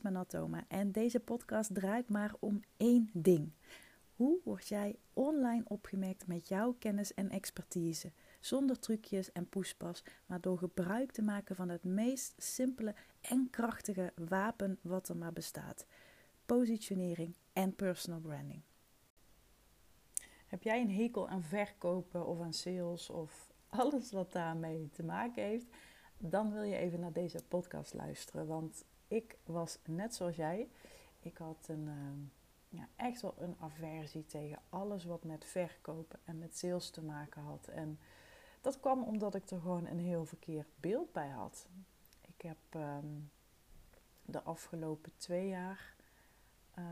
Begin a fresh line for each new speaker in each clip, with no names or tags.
Mijn Manatoma en deze podcast draait maar om één ding. Hoe word jij online opgemerkt met jouw kennis en expertise? Zonder trucjes en poespas, maar door gebruik te maken van het meest simpele en krachtige wapen wat er maar bestaat: positionering en personal branding. Heb jij een hekel aan verkopen of aan sales of alles wat daarmee te maken heeft? Dan wil je even naar deze podcast luisteren. Want ik was net zoals jij. Ik had een, uh, ja, echt wel een aversie tegen alles wat met verkopen en met sales te maken had. En dat kwam omdat ik er gewoon een heel verkeerd beeld bij had. Ik heb um, de afgelopen twee jaar uh,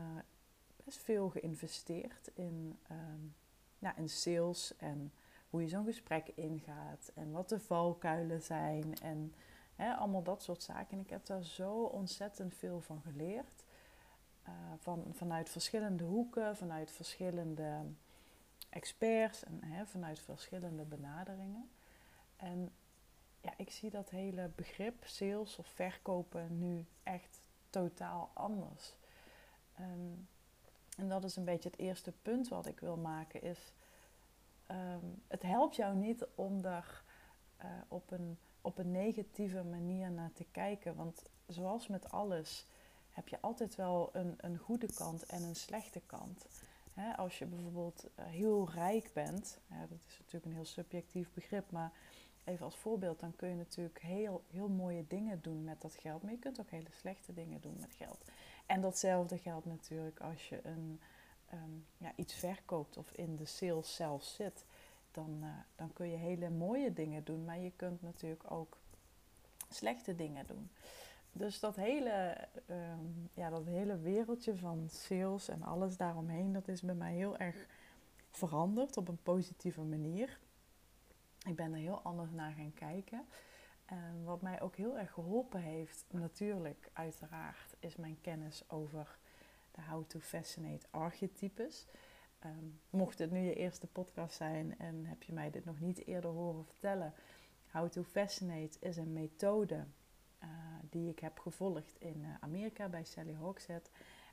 best veel geïnvesteerd in, um, ja, in sales en hoe je zo'n gesprek ingaat en wat de valkuilen zijn en allemaal dat soort zaken. En ik heb daar zo ontzettend veel van geleerd. Uh, van, vanuit verschillende hoeken, vanuit verschillende experts en vanuit verschillende benaderingen. En ja, ik zie dat hele begrip sales of verkopen nu echt totaal anders. Um, en dat is een beetje het eerste punt wat ik wil maken. Is, um, het helpt jou niet om daar uh, op een op een negatieve manier naar te kijken. Want zoals met alles heb je altijd wel een, een goede kant en een slechte kant. als je bijvoorbeeld eh, heel rijk bent, dat is natuurlijk een heel subjectief begrip, maar even als voorbeeld, dan kun je natuurlijk heel, heel mooie dingen doen met dat geld. Maar je kunt ook hele slechte dingen doen met geld. En datzelfde geldt natuurlijk als je een, ehm, ja, iets verkoopt of in de sales zelf zit dan, uh, dan kun je hele mooie dingen doen. Maar je kunt natuurlijk ook slechte dingen doen. Dus dat hele, um, ja, dat hele wereldje van sales en alles daaromheen, dat is bij mij heel erg veranderd op een positieve manier. Ik ben er heel anders naar gaan kijken. En wat mij ook heel erg geholpen heeft, natuurlijk, uiteraard, is mijn kennis over de How to Fascinate archetypes. Um, mocht dit nu je eerste podcast zijn en heb je mij dit nog niet eerder horen vertellen, How to Fascinate is een methode uh, die ik heb gevolgd in uh, Amerika bij Sally Hogshead.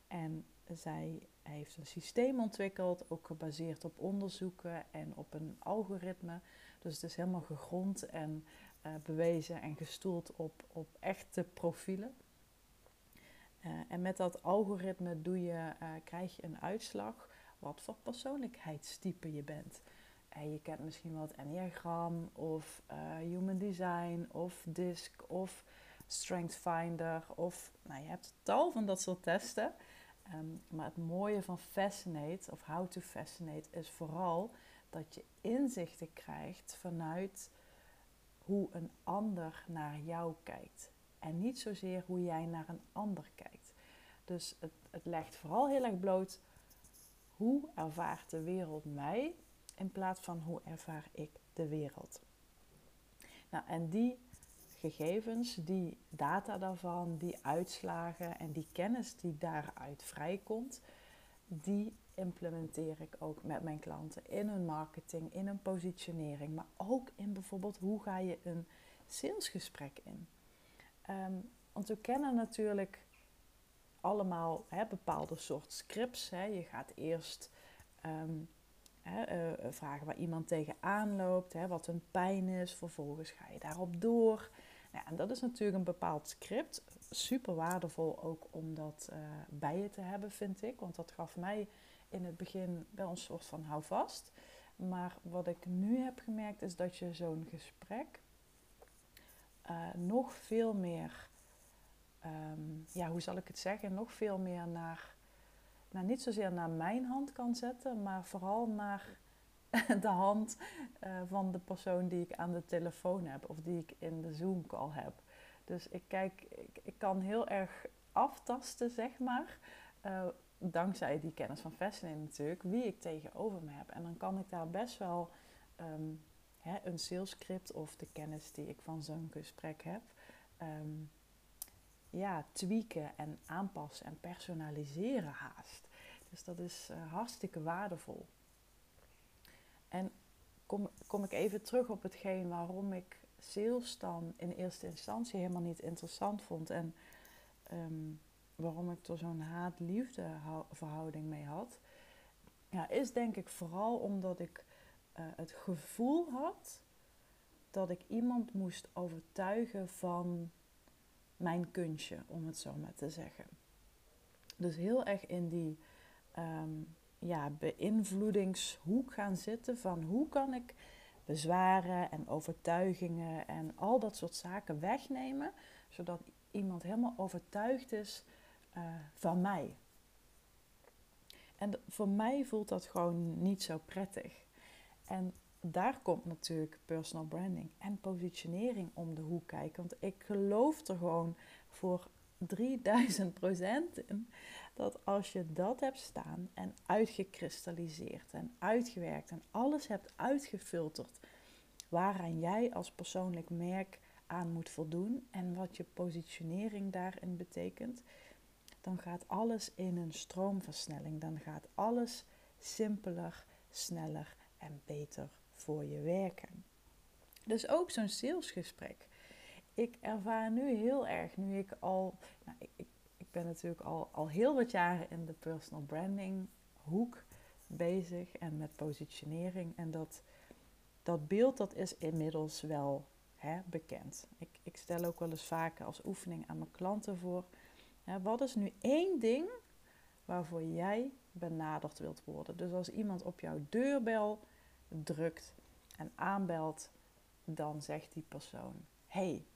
En zij heeft een systeem ontwikkeld, ook gebaseerd op onderzoeken en op een algoritme. Dus het is helemaal gegrond en uh, bewezen en gestoeld op, op echte profielen. en met dat algoritme doe je, krijg je een uitslag wat voor persoonlijkheidstype je bent. En je kent misschien wel het Enneagram of uh, Human Design of DISC of Strength Finder. Of nou, je hebt tal van dat soort testen. Um, maar het mooie van Fascinate of How to Fascinate is vooral dat je inzichten krijgt vanuit hoe een ander naar jou kijkt. En niet zozeer hoe jij naar een ander kijkt. Dus het, het legt vooral heel erg bloot hoe ervaart de wereld mij in plaats van hoe ervaar ik de wereld. Nou, en die gegevens, die data daarvan, die uitslagen en die kennis die daaruit vrijkomt, die implementeer ik ook met mijn klanten in hun marketing, in hun positionering, maar ook in bijvoorbeeld hoe ga je een salesgesprek in. Um, want we kennen natuurlijk allemaal hè, bepaalde soort scripts. Hè. Je gaat eerst um, hè, uh, vragen waar iemand tegenaan loopt, hè, wat hun pijn is. Vervolgens ga je daarop door. Nou, en dat is natuurlijk een bepaald script. Super waardevol ook om dat uh, bij je te hebben, vind ik. Want dat gaf mij in het begin wel een soort van houvast. Maar wat ik nu heb gemerkt is dat je zo'n gesprek nog veel meer um, ja, hoe zal ik het zeggen, nog veel meer naar, naar, niet zozeer naar mijn hand kan zetten, maar vooral naar de hand uh, van de persoon die ik aan de telefoon heb of die ik in de Zoom call heb. Dus ik kijk, ik, ik kan heel erg aftasten, zeg maar, uh, dankzij die kennis van Fascinating natuurlijk, wie ik tegenover me heb. En dan kan ik daar best wel um, hè, een salescript of de kennis die ik van zo'n gesprek heb, um, ja, tweaken en aanpassen en personaliseren haast. Dus dat is uh, hartstikke waardevol. En kom, kom ik even terug op hetgeen waarom ik sales dan in eerste instantie helemaal niet interessant vond. En ehm, waarom ik er zo'n haat-liefde verhouding mee had, ja, is denk ik vooral omdat ik uh, het gevoel had dat ik iemand moest overtuigen van mijn kunstje, om het zo maar te zeggen. Dus heel erg in die um, ja, beïnvloedingshoek gaan zitten van hoe kan ik bezwaren en overtuigingen en al dat soort zaken wegnemen, zodat iemand helemaal overtuigd is uh, van mij. En voor mij voelt dat gewoon niet zo prettig. En daar komt natuurlijk personal branding en positionering om de hoek kijken. Want ik geloof er gewoon voor 3000 procent in dat als je dat hebt staan en uitgekristalliseerd en uitgewerkt en alles hebt uitgefilterd waaraan jij als persoonlijk merk aan moet voldoen en wat je positionering daarin betekent, dan gaat alles in een stroomversnelling. Dan gaat alles simpeler, sneller en beter voor je werken. Dus ook zo'n salesgesprek. Ik ervaar nu heel erg, nu ik al, nou, ik, ik, ben natuurlijk al, al heel wat jaren in de personal branding hoek bezig en met positionering. En dat, dat beeld dat is inmiddels wel hè, bekend. Ik, ik stel ook wel eens vaker als oefening aan mijn klanten voor. Hè, wat is nu één ding waarvoor jij benaderd wilt worden? Dus als iemand op jouw deurbel drukt en aanbelt, dan zegt die persoon: hey,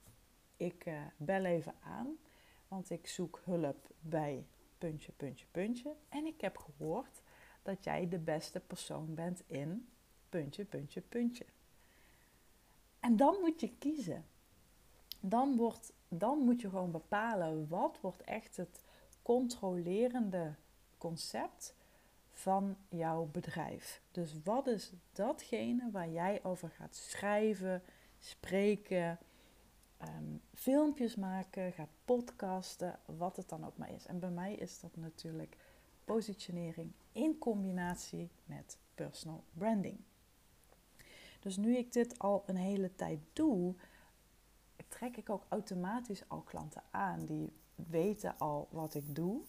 ik uh, bel even aan, want ik zoek hulp bij puntje, puntje, puntje. En ik heb gehoord dat jij de beste persoon bent in puntje, puntje, puntje. En dan moet je kiezen. Dan, wordt, dan moet je gewoon bepalen wat wordt echt het controlerende concept van jouw bedrijf. Dus wat is datgene waar jij over gaat schrijven, spreken, ehm, filmpjes maken, gaat podcasten, wat het dan ook maar is. En bij mij is dat natuurlijk positionering in combinatie met personal branding. Dus nu ik dit al een hele tijd doe, trek ik ook automatisch al klanten aan die weten al wat ik doe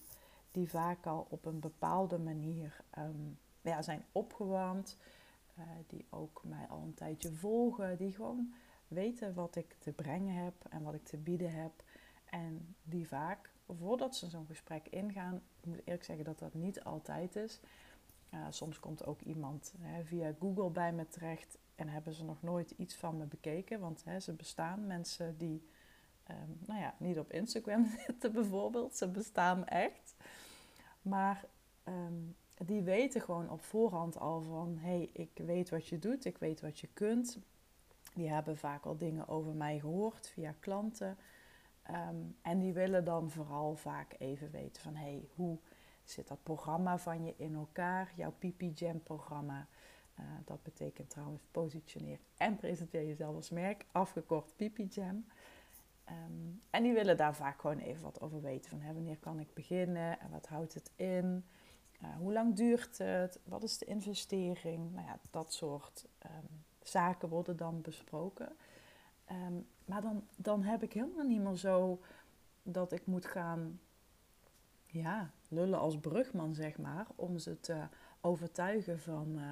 die vaak al op een bepaalde manier ehm, ja, zijn opgewarmd. Uh, die ook mij al een tijdje volgen. Die gewoon weten wat ik te brengen heb en wat ik te bieden heb. En die vaak, voordat ze zo'n gesprek ingaan, ik moet eerlijk zeggen dat dat niet altijd is. Uh, soms komt ook iemand hè, via Google bij me terecht en hebben ze nog nooit iets van me bekeken. Want hè, ze bestaan mensen die um, nou ja, niet op Instagram zitten bijvoorbeeld. Ze bestaan echt. Maar ehm, die weten gewoon op voorhand al van: hé, hey, ik weet wat je doet, ik weet wat je kunt. Die hebben vaak al dingen over mij gehoord via klanten. Ehm, en die willen dan vooral vaak even weten van: hé, hey, hoe zit dat programma van je in elkaar? Jouw PP Jam programma. Uh, dat betekent trouwens positioneer en presenteer jezelf als merk, afgekort PP Jam. Ehm, en die willen daar vaak gewoon even wat over weten. Van wanneer kan ik beginnen en wat houdt het in? Uh, hoe lang duurt het? Wat is de investering? Nou ja, dat soort um, zaken worden dan besproken. Um, maar dan, dan heb ik helemaal niet meer zo dat ik moet gaan ja, lullen als brugman, zeg maar. Om ze te overtuigen van, uh,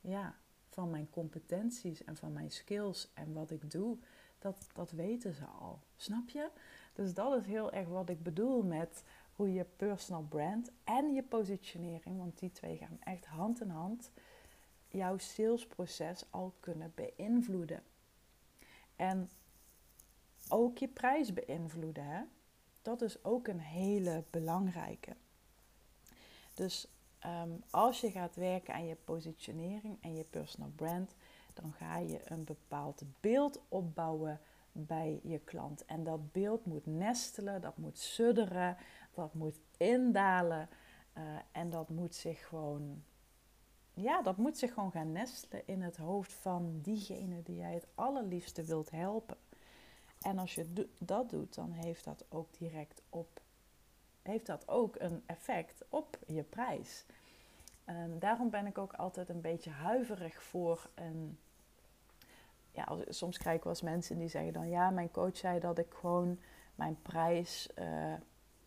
ja, van mijn competenties en van mijn skills en wat ik doe dat, dat weten ze al. Snap je? Dus dat is heel erg wat ik bedoel met hoe je personal brand en je positionering, want die twee gaan echt hand in hand, jouw salesproces al kunnen beïnvloeden. En ook je prijs beïnvloeden. Hè? Dat is ook een hele belangrijke. Dus ehm, als je gaat werken aan je positionering en je personal brand, dan ga je een bepaald beeld opbouwen bij je klant. En dat beeld moet nestelen, dat moet sudderen, dat moet indalen. Uh, en dat moet zich gewoon, ja, dat moet zich gewoon gaan nestelen in het hoofd van diegene die jij het allerliefste wilt helpen. En als je dat doet, dan heeft dat ook direct op, heeft dat ook een effect op je prijs. Daarom ben ik ook altijd een beetje huiverig voor een ja, soms krijg ik wel eens mensen die zeggen dan ja, mijn coach zei dat ik gewoon mijn prijs uh,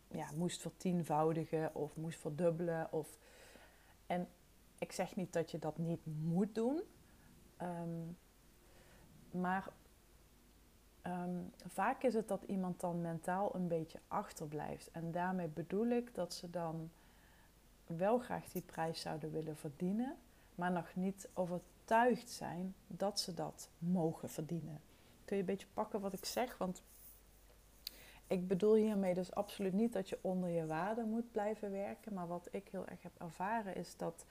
ja, moest vertienvoudigen of moest verdubbelen. Of... En ik zeg niet dat je dat niet moet doen. Ehm, maar ehm, vaak is het dat iemand dan mentaal een beetje achterblijft. En daarmee bedoel ik dat ze dan wel graag die prijs zouden willen verdienen, maar nog niet overtuigd zijn dat ze dat mogen verdienen. Kun je een beetje pakken wat ik zeg? Want ik bedoel hiermee dus absoluut niet dat je onder je waarde moet blijven werken. Maar wat ik heel erg heb ervaren is dat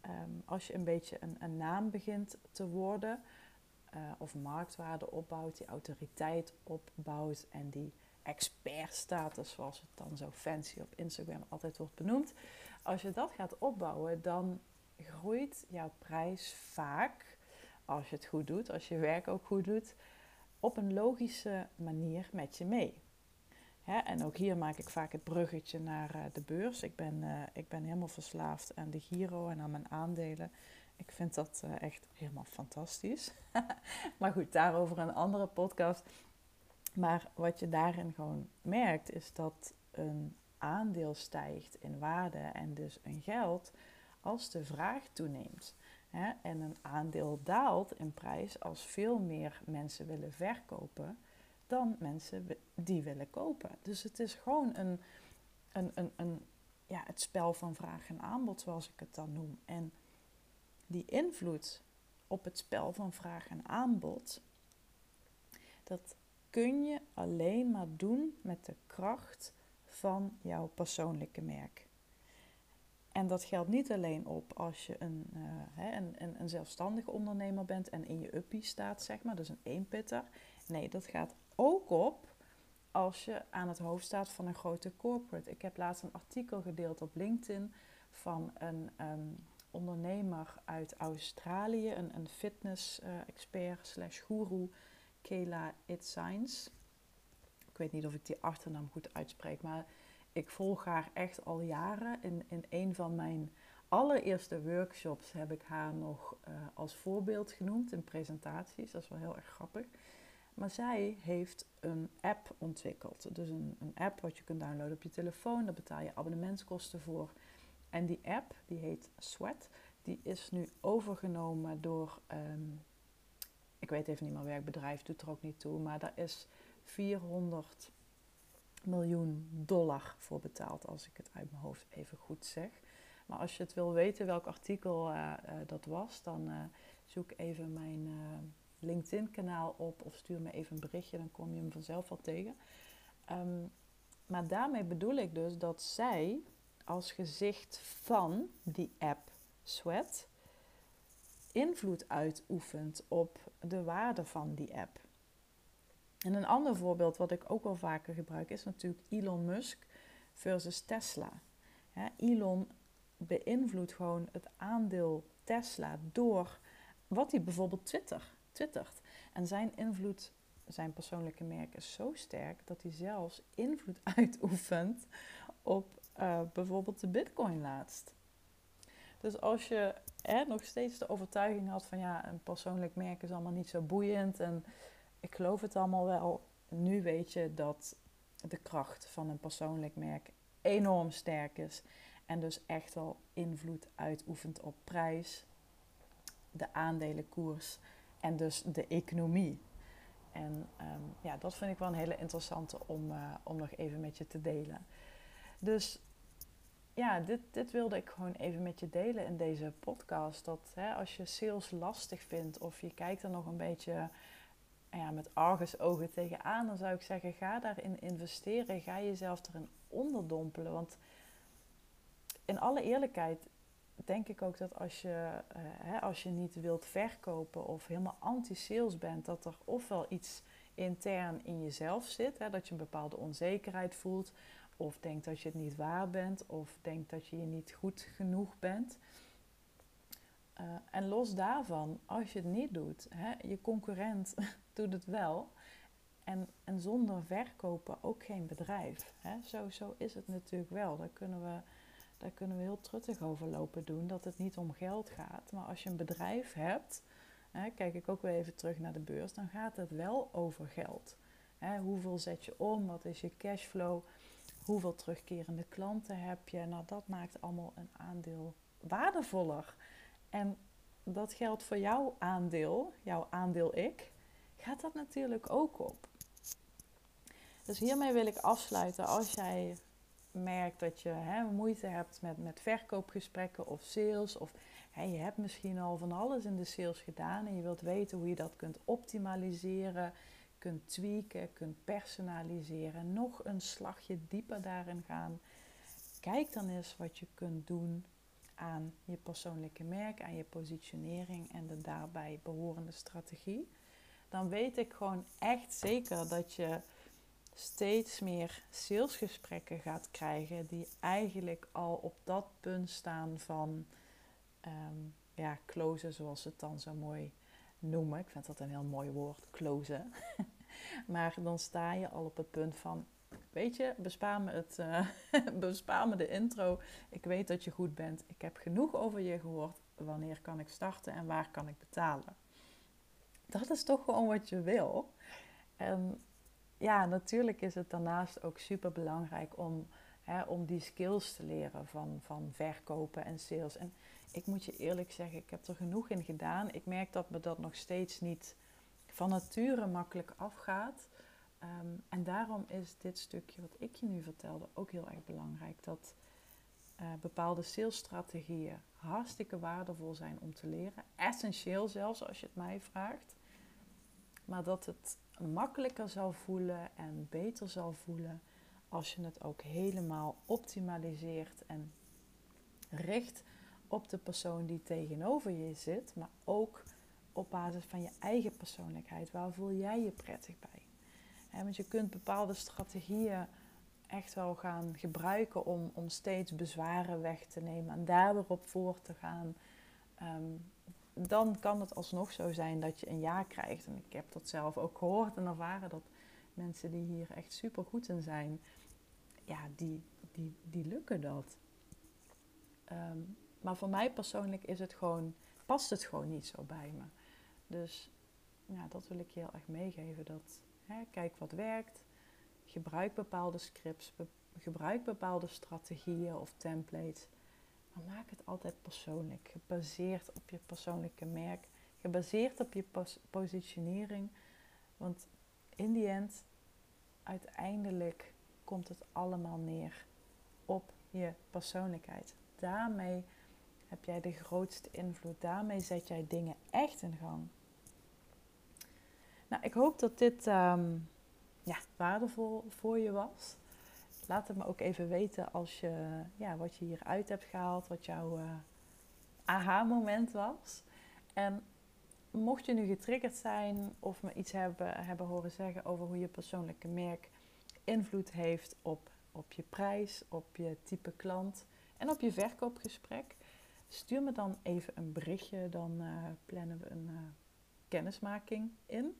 ehm, als je een beetje een, een naam begint te worden, uh, of marktwaarde opbouwt, die autoriteit opbouwt en die expertstatus, zoals het dan zo fancy op Instagram altijd wordt benoemd. Als je dat gaat opbouwen, dan groeit jouw prijs vaak, als je het goed doet, als je werk ook goed doet, op een logische manier met je mee. en ook hier maak ik vaak het bruggetje naar uh, de beurs. Ik ben, uh, ik ben helemaal verslaafd aan de Giro en aan mijn aandelen. Ik vind dat uh, echt helemaal fantastisch. maar goed, daarover een andere podcast. Maar wat je daarin gewoon merkt, is dat een aandeel stijgt in waarde en dus een geld als de vraag toeneemt. En een aandeel daalt in prijs als veel meer mensen willen verkopen dan mensen die willen kopen. Dus het is gewoon een, een, een, een, ja, het spel van vraag en aanbod, zoals ik het dan noem. En die invloed op het spel van vraag en aanbod, dat kun je alleen maar doen met de kracht van jouw persoonlijke merk. En dat geldt niet alleen op als je een, uh, een, een, een zelfstandig ondernemer bent en in je uppie staat, zeg maar, dus een eenpitter. Nee, dat gaat ook op als je aan het hoofd staat van een grote corporate. Ik heb laatst een artikel gedeeld op LinkedIn van een ehm, ondernemer uit Australië, een, een fitness-expert uh, slash guru, Kayla It Science. Ik weet niet of ik die achternaam goed uitspreek, maar ik volg haar echt al jaren. In, in een van mijn allereerste workshops heb ik haar nog uh, als voorbeeld genoemd in presentaties. Dat is wel heel erg grappig. Maar zij heeft een app ontwikkeld. Dus een, een app wat je kunt downloaden op je telefoon. Daar betaal je abonnementskosten voor. En die app, die heet Sweat, die is nu overgenomen door, um, ik weet even niet meer welk bedrijf, doet er ook niet toe, maar daar is 400 miljoen dollar voor betaald, als ik het uit mijn hoofd even goed zeg. Maar als je het wil weten welk artikel uh, uh, dat was, dan uh, zoek even mijn LinkedIn-kanaal op of stuur me even een berichtje, dan kom je hem vanzelf wel tegen. Um, maar daarmee bedoel ik dus dat zij als gezicht van die app Sweat invloed uitoefent op de waarde van die app. En een ander voorbeeld wat ik ook wel vaker gebruik is natuurlijk Elon Musk versus Tesla. Elon beïnvloedt gewoon het aandeel Tesla door wat hij bijvoorbeeld twitter, twittert. En zijn invloed, zijn persoonlijke merk is zo sterk dat hij zelfs invloed uitoefent op uh, bijvoorbeeld de bitcoin laatst. Dus als je nog steeds de overtuiging had van ja, een persoonlijk merk is allemaal niet zo boeiend en ik geloof het allemaal wel. Nu weet je dat de kracht van een persoonlijk merk enorm sterk is. En dus echt wel invloed uitoefent op prijs, de aandelenkoers en dus de economie. En um, ja, dat vind ik wel een hele interessante om, uh, om nog even met je te delen. Dus ja, dit, dit wilde ik gewoon even met je delen in deze podcast. Dat hè, als je sales lastig vindt of je kijkt er nog een beetje ja, met argusogen tegenaan, dan zou ik zeggen: ga daarin investeren. Ga jezelf erin onderdompelen. Want in alle eerlijkheid denk ik ook dat als je, uh, hè, als je niet wilt verkopen of helemaal anti-sales bent, dat er ofwel iets intern in jezelf zit, hè, dat je een bepaalde onzekerheid voelt, of denkt dat je het niet waar bent, of denkt dat je je niet goed genoeg bent. Uh, en los daarvan, als je het niet doet, hè, je concurrent doet het wel. En, en zonder verkopen ook geen bedrijf. Hè. Zo, zo is het natuurlijk wel. Daar kunnen, we, daar kunnen we heel truttig over lopen doen. Dat het niet om geld gaat. Maar als je een bedrijf hebt, hè, kijk ik ook weer even terug naar de beurs, dan gaat het wel over geld Hè, hoeveel zet je om? Wat is je cashflow? Hoeveel terugkerende klanten heb je? Nou, dat maakt allemaal een aandeel waardevoller. En dat geldt voor jouw aandeel, jouw aandeel ik, gaat dat natuurlijk ook op. Dus hiermee wil ik afsluiten. Als jij merkt dat je hè, moeite hebt met, met verkoopgesprekken of sales, of hè, je hebt misschien al van alles in de sales gedaan en je wilt weten hoe je dat kunt optimaliseren, kunt tweaken, kunt personaliseren, nog een slagje dieper daarin gaan. Kijk dan eens wat je kunt doen aan je persoonlijke merk, aan je positionering en de daarbij behorende strategie. Dan weet ik gewoon echt zeker dat je steeds meer salesgesprekken gaat krijgen die eigenlijk al op dat punt staan van um, ja, closen, zoals ze het dan zo mooi noemen. Ik vind dat een heel mooi woord, closen. maar dan sta je al op het punt van, weet je, bespaar me, het, uh, bespaar me de intro. Ik weet dat je goed bent. Ik heb genoeg over je gehoord. Wanneer kan ik starten en waar kan ik betalen? Dat is toch gewoon wat je wil. En ja, natuurlijk is het daarnaast ook super belangrijk om, hè, om die skills te leren van, van verkopen en sales. En ik moet je eerlijk zeggen, ik heb er genoeg in gedaan. Ik merk dat me dat nog steeds niet van nature makkelijk afgaat. Ehm, en daarom is dit stukje wat ik je nu vertelde ook heel erg belangrijk. Dat uh, bepaalde salesstrategieën hartstikke waardevol zijn om te leren. Essentieel zelfs als je het mij vraagt. Maar dat het makkelijker zal voelen en beter zal voelen als je het ook helemaal optimaliseert en richt op de persoon die tegenover je zit, maar ook op basis van je eigen persoonlijkheid. Waar voel jij je prettig bij? Want je kunt bepaalde strategieën echt wel gaan gebruiken om, om steeds bezwaren weg te nemen en daar weer op voor te gaan. Ehm, dan kan het alsnog zo zijn dat je een ja krijgt. En ik heb dat zelf ook gehoord en ervaren dat mensen die hier echt super goed in zijn, ja, die, die, die lukken dat. Ehm, maar voor mij persoonlijk is het gewoon, past het gewoon niet zo bij me. Dus ja, dat wil ik je heel erg meegeven. Dat, hè, kijk wat werkt. Gebruik bepaalde scripts. gebruik bepaalde strategieën of templates. Maar maak het altijd persoonlijk. Gebaseerd op je persoonlijke merk. Gebaseerd op je positionering. Want in die end, uiteindelijk komt het allemaal neer op je persoonlijkheid. Daarmee heb jij de grootste invloed. Daarmee zet jij dingen echt in gang. Nou, ik hoop dat dit um, ja, waardevol voor je was. Laat het me ook even weten als je, ja, wat je hieruit hebt gehaald, wat jouw uh, aha-moment was. En mocht je nu getriggerd zijn of me iets hebben, hebben horen zeggen over hoe je persoonlijke merk invloed heeft op, op je prijs, op je type klant en op je verkoopgesprek, stuur me dan even een berichtje. Dan uh, plannen we een uh, kennismaking in.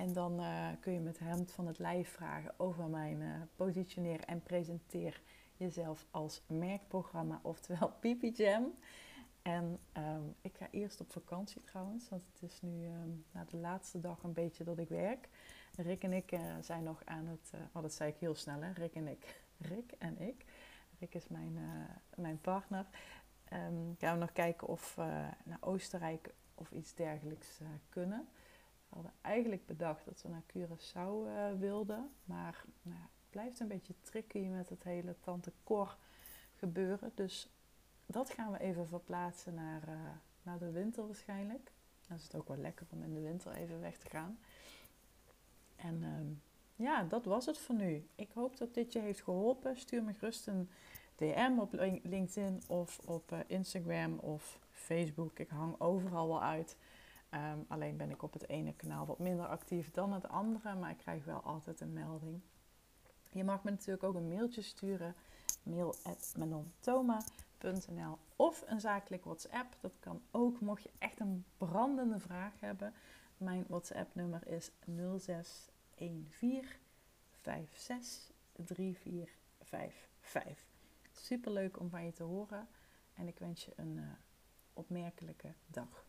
En dan uh, kun je met hem van het lijf vragen over mijn uh, positioneer en presenteer jezelf als merkprogramma, oftewel Pipi Jam. En um, ik ga eerst op vakantie trouwens, want het is nu um, na de laatste dag een beetje dat ik werk. Rick en ik uh, zijn nog aan het, oh dat zei ik heel snel hè, Rick en ik. Rick en ik. Rick is mijn, mijn partner. Um, gaan we nog kijken of we naar Oostenrijk of iets dergelijks kunnen. We hadden eigenlijk bedacht dat we naar Curaçao uh, wilden. Maar nou, het blijft een beetje tricky met het hele Tante Cor gebeuren. Dus dat gaan we even verplaatsen naar, uh, naar de winter waarschijnlijk. Dan is het ook wel lekker om in de winter even weg te gaan. En um, ja, dat was het voor nu. Ik hoop dat dit je heeft geholpen. Stuur me gerust een DM op LinkedIn of op uh, Instagram of Facebook. Ik hang overal wel uit. Um, alleen ben ik op het ene kanaal wat minder actief dan het andere, maar ik krijg wel altijd een melding. Je mag me natuurlijk ook een mailtje sturen, mail.manontoma.nl of een zakelijk WhatsApp. Dat kan ook, mocht je echt een brandende vraag hebben. Mijn WhatsApp-nummer is 0614 56 3455. Super leuk om van je te horen en ik wens je een uh, opmerkelijke dag.